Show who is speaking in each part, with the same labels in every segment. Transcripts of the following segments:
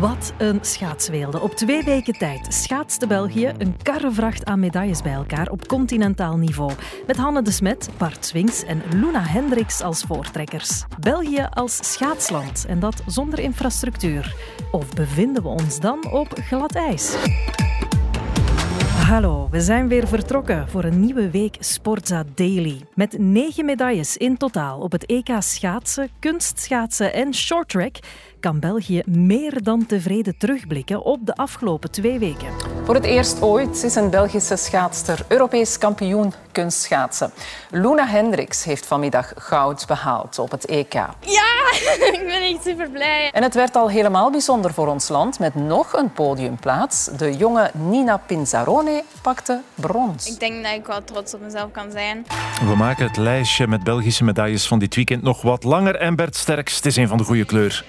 Speaker 1: Wat een schaatsweelde. Op twee weken tijd schaatste België een karrevracht aan medailles bij elkaar op continentaal niveau. Met Hanne de Smet, Bart Swings en Luna Hendricks als voortrekkers. België als schaatsland en dat zonder infrastructuur. Of bevinden we ons dan op glad ijs? Hallo, we zijn weer vertrokken voor een nieuwe week Sportza Daily. Met negen medailles in totaal op het EK schaatsen, kunstschaatsen en shorttrack kan België meer dan tevreden terugblikken op de afgelopen twee weken.
Speaker 2: Voor het eerst ooit is een Belgische schaatster Europees kampioen kunstschaatsen. Luna Hendricks heeft vanmiddag goud behaald op het EK.
Speaker 3: Ja, ik ben echt super blij.
Speaker 2: En het werd al helemaal bijzonder voor ons land met nog een podiumplaats. De jonge Nina Pinzarone pakte brons.
Speaker 3: Ik denk dat ik wel trots op mezelf kan zijn.
Speaker 4: We maken het lijstje met Belgische medailles van dit weekend nog wat langer. En Bert Sterks, het is een van de goede kleur.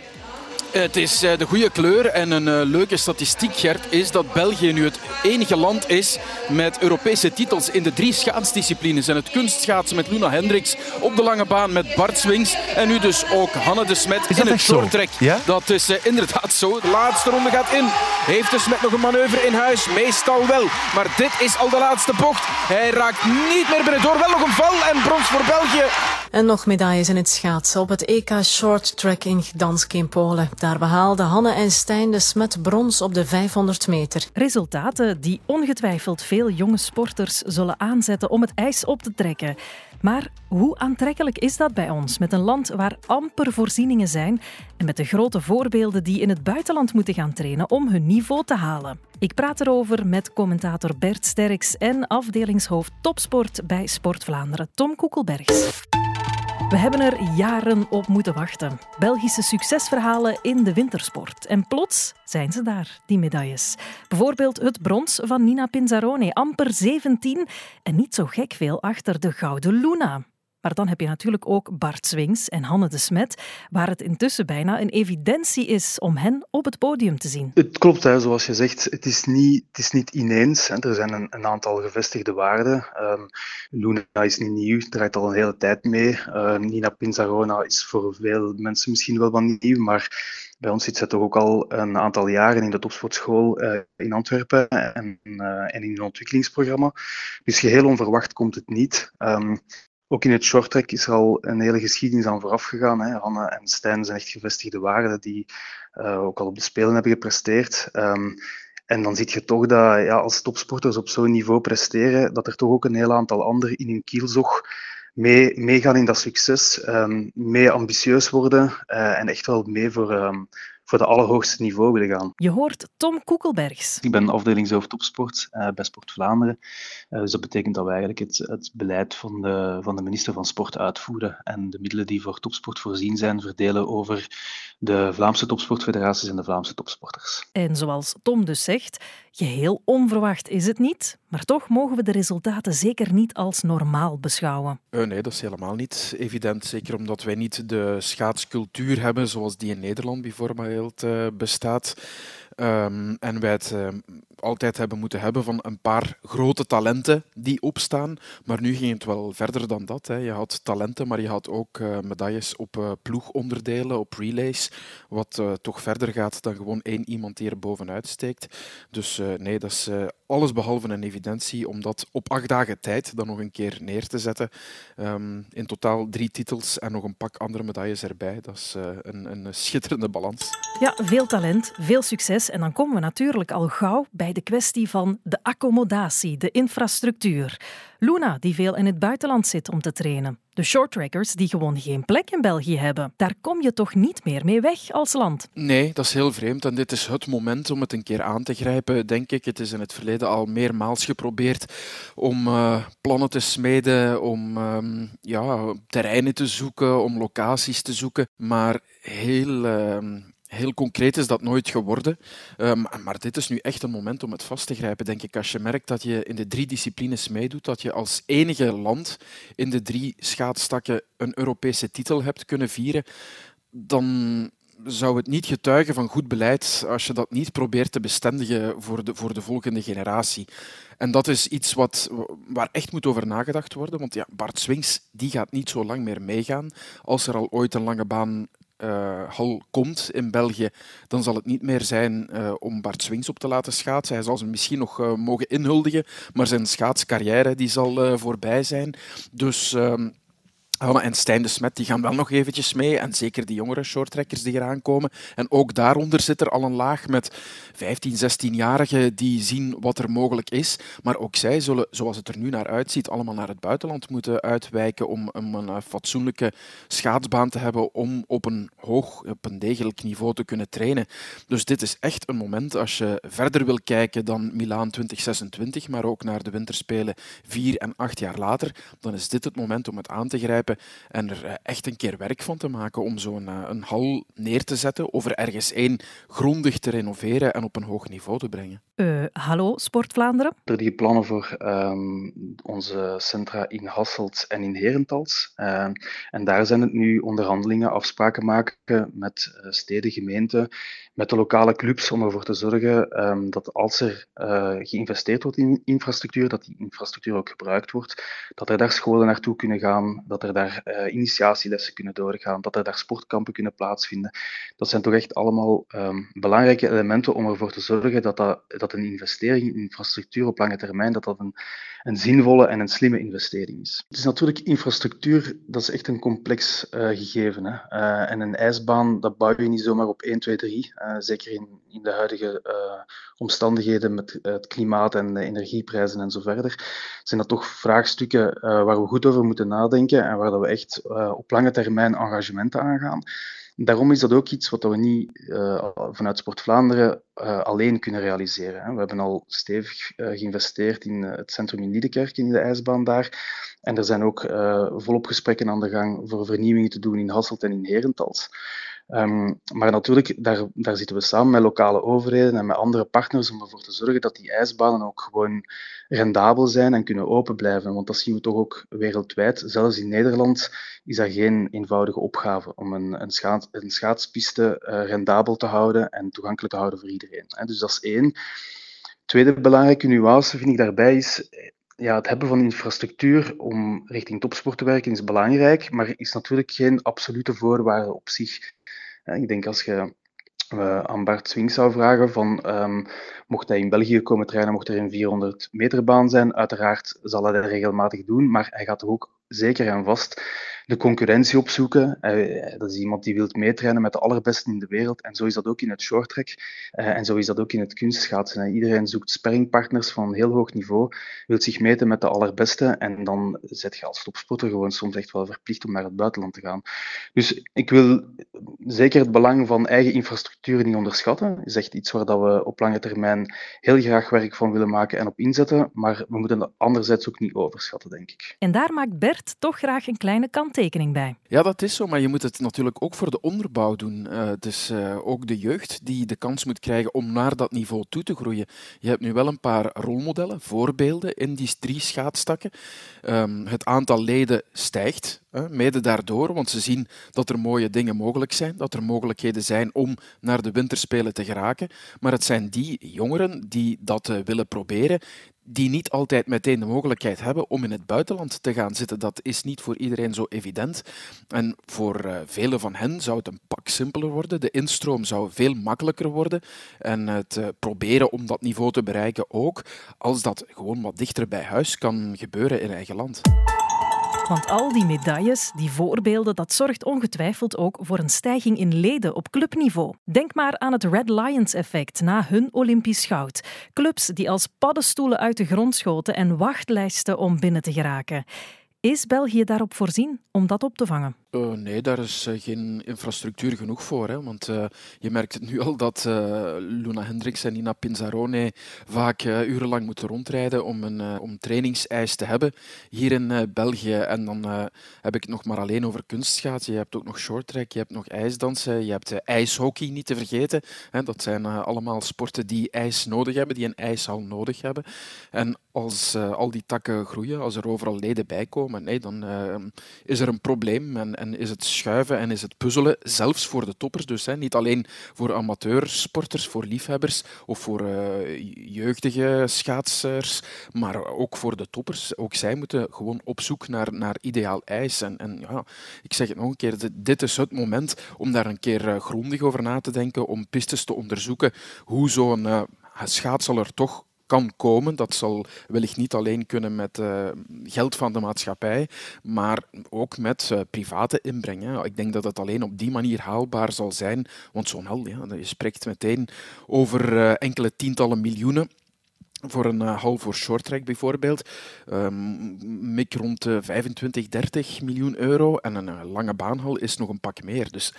Speaker 5: Het is eh, de goede kleur en een eh, leuke statistiek, Gert, is dat België nu het enige land is met Europese titels in de drie schaatsdisciplines. En het kunstschaatsen met Luna Hendricks op de lange baan met Bart Swings. En nu dus ook Hanne de Smet in het shorttrack.
Speaker 4: Ja?
Speaker 5: Dat is uh, inderdaad zo. De laatste ronde gaat in. Heeft de Smet nog een manoeuvre in huis? Meestal wel. Maar dit is al de laatste bocht. Hij raakt niet meer binnen door. Wel nog een val en brons voor België.
Speaker 6: En nog medailles in het schaatsen op het EK Short Track in Gdansk in Polen. Daar behaalden Hanne en Stijn de Smet brons op de 500 meter.
Speaker 1: Resultaten die ongetwijfeld veel jonge sporters zullen aanzetten om het ijs op te trekken. Maar hoe aantrekkelijk is dat bij ons, met een land waar amper voorzieningen zijn en met de grote voorbeelden die in het buitenland moeten gaan trainen om hun niveau te halen? Ik praat erover met commentator Bert Sterks en afdelingshoofd topsport bij Sport Vlaanderen, Tom Koekelbergs. We hebben er jaren op moeten wachten. Belgische succesverhalen in de wintersport. En plots zijn ze daar, die medailles. Bijvoorbeeld het brons van Nina Pinzarone, amper 17 en niet zo gek veel achter de gouden Luna. Maar dan heb je natuurlijk ook Bart Swings en Hanne de Smet, waar het intussen bijna een evidentie is om hen op het podium te zien.
Speaker 7: Het klopt, hè, zoals je zegt, het is niet, het is niet ineens. Hè. Er zijn een, een aantal gevestigde waarden. Um, Luna is niet nieuw, draait al een hele tijd mee. Uh, Nina Pinzarona is voor veel mensen misschien wel wat nieuw, maar bij ons zit zij toch ook al een aantal jaren in de topsportschool uh, in Antwerpen en, uh, en in een ontwikkelingsprogramma. Dus geheel onverwacht komt het niet. Um, ook in het shorttrack is er al een hele geschiedenis aan vooraf gegaan. Hè. Hanne en Stijn zijn echt gevestigde waarden die uh, ook al op de Spelen hebben gepresteerd. Um, en dan zie je toch dat ja, als topsporters op zo'n niveau presteren, dat er toch ook een heel aantal anderen in hun kielzog mee, meegaan in dat succes, um, mee ambitieus worden uh, en echt wel mee voor, um, voor de allerhoogste niveau willen gaan.
Speaker 1: Je hoort Tom Koekelbergs.
Speaker 7: Ik ben afdelingshoofd topsport uh, bij Sport Vlaanderen. Uh, dus dat betekent dat wij eigenlijk het, het beleid van de, van de minister van Sport uitvoeren en de middelen die voor topsport voorzien zijn verdelen over de Vlaamse topsportfederaties en de Vlaamse topsporters.
Speaker 1: En zoals Tom dus zegt, geheel onverwacht is het niet, maar toch mogen we de resultaten zeker niet als normaal beschouwen.
Speaker 5: Uh, nee, dat is helemaal niet evident. Zeker omdat wij niet de schaatscultuur hebben zoals die in Nederland bijvoorbeeld uh, bestaat. Um, en wij het uh, altijd hebben moeten hebben van een paar grote talenten die opstaan. Maar nu ging het wel verder dan dat. Hè. Je had talenten, maar je had ook uh, medailles op uh, ploegonderdelen, op relays. Wat toch verder gaat dan gewoon één iemand die er bovenuit steekt. Dus nee, dat is alles behalve een evidentie om dat op acht dagen tijd dan nog een keer neer te zetten. Um, in totaal drie titels en nog een pak andere medailles erbij. Dat is een, een schitterende balans.
Speaker 1: Ja, veel talent, veel succes. En dan komen we natuurlijk al gauw bij de kwestie van de accommodatie, de infrastructuur. Luna, die veel in het buitenland zit om te trainen. De shorttrackers die gewoon geen plek in België hebben. Daar kom je toch niet meer mee weg als land?
Speaker 5: Nee, dat is heel vreemd. En dit is het moment om het een keer aan te grijpen, denk ik. Het is in het verleden al meermaals geprobeerd om uh, plannen te smeden, om uh, ja, terreinen te zoeken, om locaties te zoeken. Maar heel... Uh, Heel concreet is dat nooit geworden. Um, maar dit is nu echt een moment om het vast te grijpen, denk ik. Als je merkt dat je in de drie disciplines meedoet, dat je als enige land in de drie schaatstakken een Europese titel hebt kunnen vieren, dan zou het niet getuigen van goed beleid als je dat niet probeert te bestendigen voor de, voor de volgende generatie. En dat is iets wat, waar echt moet over nagedacht worden. Want ja, Bart Swings die gaat niet zo lang meer meegaan als er al ooit een lange baan hal komt in België, dan zal het niet meer zijn om Bart Swings op te laten schaatsen. Hij zal ze misschien nog mogen inhuldigen, maar zijn schaatscarrière die zal voorbij zijn. Dus en Stijn de Smet die gaan wel nog eventjes mee. En zeker die jongere shorttrekkers die eraan komen. En ook daaronder zit er al een laag met 15, 16-jarigen die zien wat er mogelijk is. Maar ook zij zullen, zoals het er nu naar uitziet, allemaal naar het buitenland moeten uitwijken om, een eh, fatsoenlijke schaatsbaan te hebben om op een hoog, op een degelijk niveau te kunnen trainen. Dus dit is echt een moment als je verder wil kijken dan Milaan 2026, maar ook naar de winterspelen vier en acht jaar later, dan is dit het moment om het aan te grijpen en er eh, echt een keer werk van te maken om zo'n eh, een hal neer te zetten of er ergens één grondig te renoveren en op een hoog niveau te brengen.
Speaker 1: Uh, hallo, Sport Vlaanderen?
Speaker 7: Er die plannen voor um, onze centra in Hasselt en in Herentals. Uh, en daar zijn het nu onderhandelingen, afspraken maken met steden, gemeenten, met de lokale clubs om ervoor te zorgen um, dat als er uh, geïnvesteerd wordt in infrastructuur, dat die infrastructuur ook gebruikt wordt, dat er daar scholen naartoe kunnen gaan, dat er daar initiatielessen kunnen doorgaan, dat er daar sportkampen kunnen plaatsvinden. Dat zijn toch echt allemaal belangrijke elementen om ervoor te zorgen dat, dat een investering in infrastructuur op lange termijn dat dat een, een zinvolle en een slimme investering is. Het is natuurlijk infrastructuur, dat is echt een complex uh, gegeven. Hè. Uh, en een ijsbaan, dat bouw je niet zomaar op 1, 2, 3. Uh, zeker in, in de huidige omstandigheden met het klimaat en de energieprijzen en zo verder, zijn dat toch vraagstukken waar we goed over moeten nadenken en waar dat we echt op lange termijn engagementen aangaan. Daarom is dat ook iets wat we niet uh, vanuit Sport Vlaanderen uh, alleen kunnen realiseren. Hè. We hebben al stevig uh, geïnvesteerd in het centrum in Liedekerk, in de ijsbaan daar. En er zijn ook volop gesprekken aan de gang voor vernieuwingen te doen in Hasselt en in Herentals. Um, maar natuurlijk, daar, daar zitten we samen met lokale overheden en met andere partners om ervoor te zorgen dat die ijsbanen ook gewoon rendabel zijn en kunnen open blijven. Want dat zien we toch ook wereldwijd. Zelfs in Nederland is dat geen eenvoudige opgave om een, een, een schaatspiste uh, rendabel te houden en toegankelijk te houden voor iedereen. Dus dat is één. Tweede belangrijke nuance vind ik daarbij is ja, het hebben van infrastructuur om richting topsport te werken is belangrijk, maar is natuurlijk geen absolute voorwaarde op zich. Ik denk als je uh, aan Bart Swing zou vragen van um, mocht hij in België komen trainen, mocht er een 400 meter baan zijn, uiteraard zal hij dat regelmatig doen, maar hij gaat ook zeker en vast de concurrentie opzoeken. Uh, dat is iemand die wil meetrainen met de allerbesten in de wereld. En zo is dat ook in het shorttrack. Uh, en zo is dat ook in het kunstschaatsen. Iedereen zoekt sparringpartners van heel hoog niveau, wil zich meten met de allerbeste. En dan zet je als topsporter gewoon soms echt wel verplicht om naar het buitenland te gaan. Dus ik wil zeker het belang van eigen infrastructuur niet onderschatten. Dat is echt iets waar dat we op lange termijn heel graag werk van willen maken en op inzetten. Maar we moeten het anderzijds ook niet overschatten, denk ik.
Speaker 1: En daar maakt Bert toch graag een kleine kant bij.
Speaker 5: Ja, dat is zo, maar je moet het natuurlijk ook voor de onderbouw doen. Uh, is uh, ook de jeugd die de kans moet krijgen om naar dat niveau toe te groeien. Je hebt nu wel een paar rolmodellen, voorbeelden in die drie schaatstakken. Um, het aantal leden stijgt, mede daardoor, want ze zien dat er mooie dingen mogelijk zijn, dat er mogelijkheden zijn om naar de winterspelen te geraken. Maar het zijn die jongeren die dat willen proberen, die niet altijd meteen de mogelijkheid hebben om in het buitenland te gaan zitten. Dat is niet voor iedereen zo evident. En voor uh, velen van hen zou het een pak simpeler worden. De instroom zou veel makkelijker worden. En het uh, proberen om dat niveau te bereiken ook, als dat gewoon wat dichter bij huis kan gebeuren in eigen land.
Speaker 1: Want al die medailles, die voorbeelden, dat zorgt ongetwijfeld ook voor een stijging in leden op clubniveau. Denk maar aan het Red Lions effect na hun Olympisch goud. Clubs die als paddenstoelen uit de grond schoten en wachtlijsten om binnen te geraken. Is België daarop voorzien om dat op te vangen?
Speaker 5: Uh, nee, daar is uh, geen infrastructuur genoeg voor. Hè, want uh, je merkt het nu al dat Luna Hendricks en Nina Pinzarone vaak urenlang moeten rondrijden om een om trainingsijs te hebben hier in België. En dan heb ik het nog maar alleen over kunstschaatsen. Je hebt ook nog shorttrack, je hebt nog ijsdansen, je hebt ijshockey niet te vergeten. Hè, dat zijn allemaal sporten die ijs nodig hebben, die een ijshal nodig hebben. En als uh, al die takken groeien, als er overal leden bij komen, nee, dan uh, is er een probleem en, en, is het schuiven en is het puzzelen, zelfs voor de toppers dus. Hè. Niet alleen voor amateursporters, voor liefhebbers of voor uh, jeugdige schaatsers, maar ook voor de toppers. Ook zij moeten gewoon op zoek naar, naar ideaal ijs. En, en ja, ik zeg het nog een keer, dit is het moment om daar een keer grondig over na te denken, om pistes te onderzoeken hoe zo'n schaatser toch kan komen. Dat zal wellicht niet alleen kunnen met uh, geld van de maatschappij, maar ook met uh, private inbreng. Hè. Ik denk dat het alleen op die manier haalbaar zal zijn, want zo'n hal, ja, je spreekt meteen over uh, enkele tientallen miljoenen. Voor een hal voor shorttrack bijvoorbeeld, um, mik rond de 25, 30 miljoen euro. En een lange baanhal is nog een pak meer. Dus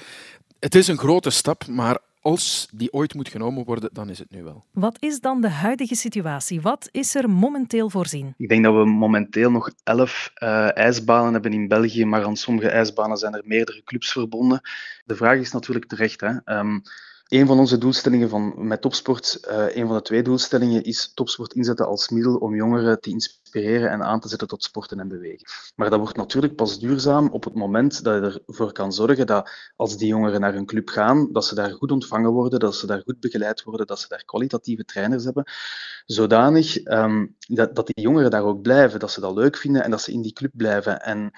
Speaker 5: het is een grote stap, maar als die ooit moet genomen worden, dan is het nu wel.
Speaker 1: Wat is dan de huidige situatie? Wat is er momenteel voorzien?
Speaker 7: Ik denk dat we momenteel nog elf uh, ijsbanen hebben in België, maar aan sommige ijsbanen zijn er meerdere clubs verbonden. De vraag is natuurlijk terecht. Hè? Um, een van onze doelstellingen van, met topsport, uh, een van de twee doelstellingen, is topsport inzetten als middel om jongeren te inspireren en aan te zetten tot sporten en bewegen. Maar dat wordt natuurlijk pas duurzaam op het moment dat je ervoor kan zorgen dat als die jongeren naar een club gaan, dat ze daar goed ontvangen worden, dat ze daar goed begeleid worden, dat ze daar kwalitatieve trainers hebben, zodanig um, dat, dat die jongeren daar ook blijven, dat ze dat leuk vinden en dat ze in die club blijven. En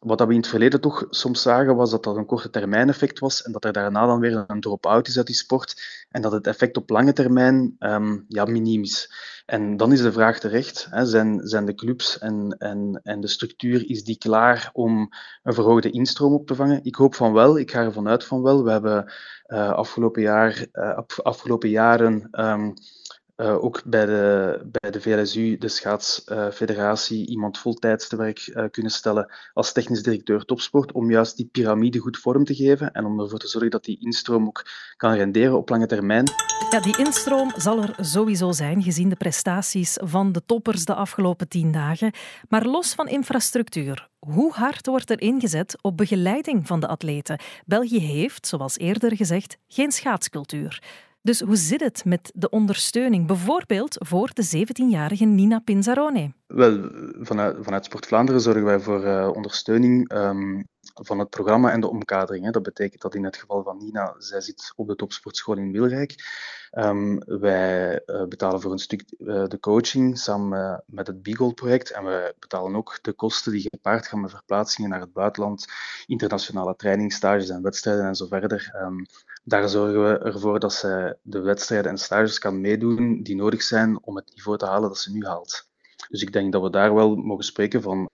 Speaker 7: wat we in het verleden toch soms zagen, was dat dat een korte termijn effect was en dat er daarna dan weer een drop-out is uit die sport en dat het effect op lange termijn um, ja, miniem is. En dan is de vraag terecht, hè, zijn, zijn de clubs en, en, en de structuur, is die klaar om een verhoogde instroom op te vangen? Ik hoop van wel, ik ga ervan uit van wel. We hebben uh, afgelopen, jaar, uh, afgelopen jaren um, uh, ook bij de, bij de VLSU, de schaatsfederatie, iemand voltijds te werk uh, kunnen stellen als technisch directeur topsport, om juist die piramide goed vorm te geven en om ervoor te zorgen dat die instroom ook kan renderen op lange termijn.
Speaker 1: Ja, die instroom zal er sowieso zijn, gezien de prestaties van de toppers de afgelopen tien dagen. Maar los van infrastructuur, hoe hard wordt er ingezet op begeleiding van de atleten? België heeft, zoals eerder gezegd, geen schaatscultuur. Dus hoe zit het met de ondersteuning, bijvoorbeeld voor de 17-jarige Nina Pinzarone?
Speaker 7: Wel, vanuit, vanuit Sport Vlaanderen zorgen wij voor uh, ondersteuning um, van het programma en de omkadering. Hè. Dat betekent dat in het geval van Nina, zij zit op de topsportschool in Wilrijk. Um, wij uh, betalen voor een stuk uh, de coaching samen met het Beagle-project en we betalen ook de kosten die gepaard gaan met verplaatsingen naar het buitenland, internationale trainingsstages en wedstrijden en zo verder. Um, daar zorgen we ervoor dat zij de wedstrijden en stages kan meedoen die nodig zijn om het niveau te halen dat ze nu haalt. Dus ik denk dat we daar wel mogen spreken van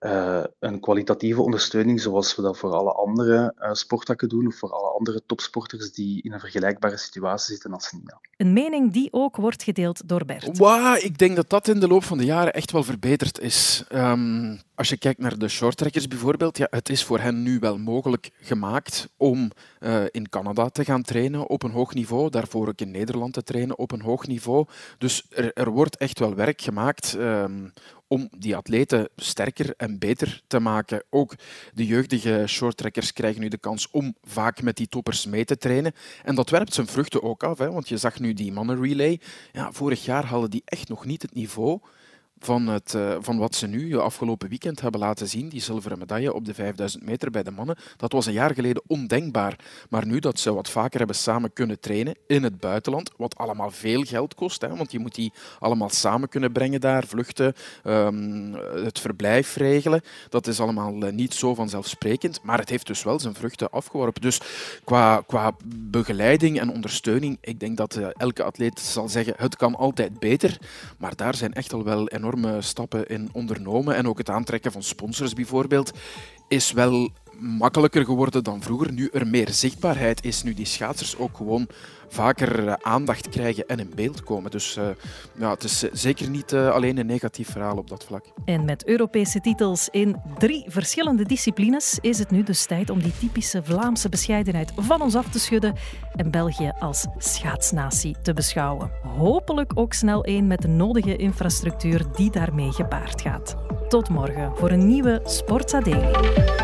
Speaker 7: uh, een kwalitatieve ondersteuning, zoals we dat voor alle andere uh, sporttakken doen, of voor alle andere topsporters die in een vergelijkbare situatie zitten als Nina.
Speaker 1: Een mening die ook wordt gedeeld door Bert.
Speaker 5: Wow, ik denk dat dat in de loop van de jaren echt wel verbeterd is. Um, als je kijkt naar de shorttrekkers bijvoorbeeld, ja, het is voor hen nu wel mogelijk gemaakt om uh, in Canada te gaan trainen op een hoog niveau, daarvoor ook in Nederland te trainen op een hoog niveau. Dus er, er wordt echt wel werk gemaakt um, om die atleten sterker en beter te maken. Ook de jeugdige shorttrekkers krijgen nu de kans om vaak met die toppers mee te trainen. En dat werpt zijn vruchten ook af, hè, want je zag nu die mannenrelay. Ja, vorig jaar hadden die echt nog niet het niveau van, het, uh, van wat ze nu afgelopen weekend hebben laten zien, die zilveren medaille op de 5000 meter bij de mannen, dat was een jaar geleden ondenkbaar. Maar nu dat ze wat vaker hebben samen kunnen trainen in het buitenland, wat allemaal veel geld kost, hè, want je moet die allemaal samen kunnen brengen daar, vluchten, um, het verblijf regelen, dat is allemaal uh, niet zo vanzelfsprekend, maar het heeft dus wel zijn vruchten afgeworpen. Dus qua, qua begeleiding en ondersteuning, ik denk dat elke atleet zal zeggen, het kan altijd beter, maar daar zijn echt al wel enorm stappen in ondernomen. En ook het aantrekken van sponsors bijvoorbeeld is wel makkelijker geworden dan vroeger. Nu er meer zichtbaarheid is, nu die schaatsers ook gewoon vaker eh, aandacht krijgen en in beeld komen. Dus uh, ja, het is zeker niet alleen een negatief verhaal op dat vlak.
Speaker 1: En met Europese titels in drie verschillende disciplines is het nu dus tijd om die typische Vlaamse bescheidenheid van ons af te schudden en België als schaatsnatie te beschouwen. Hopelijk ook snel één met de nodige infrastructuur die daarmee gepaard gaat. Tot morgen voor een nieuwe Sportsa Daily.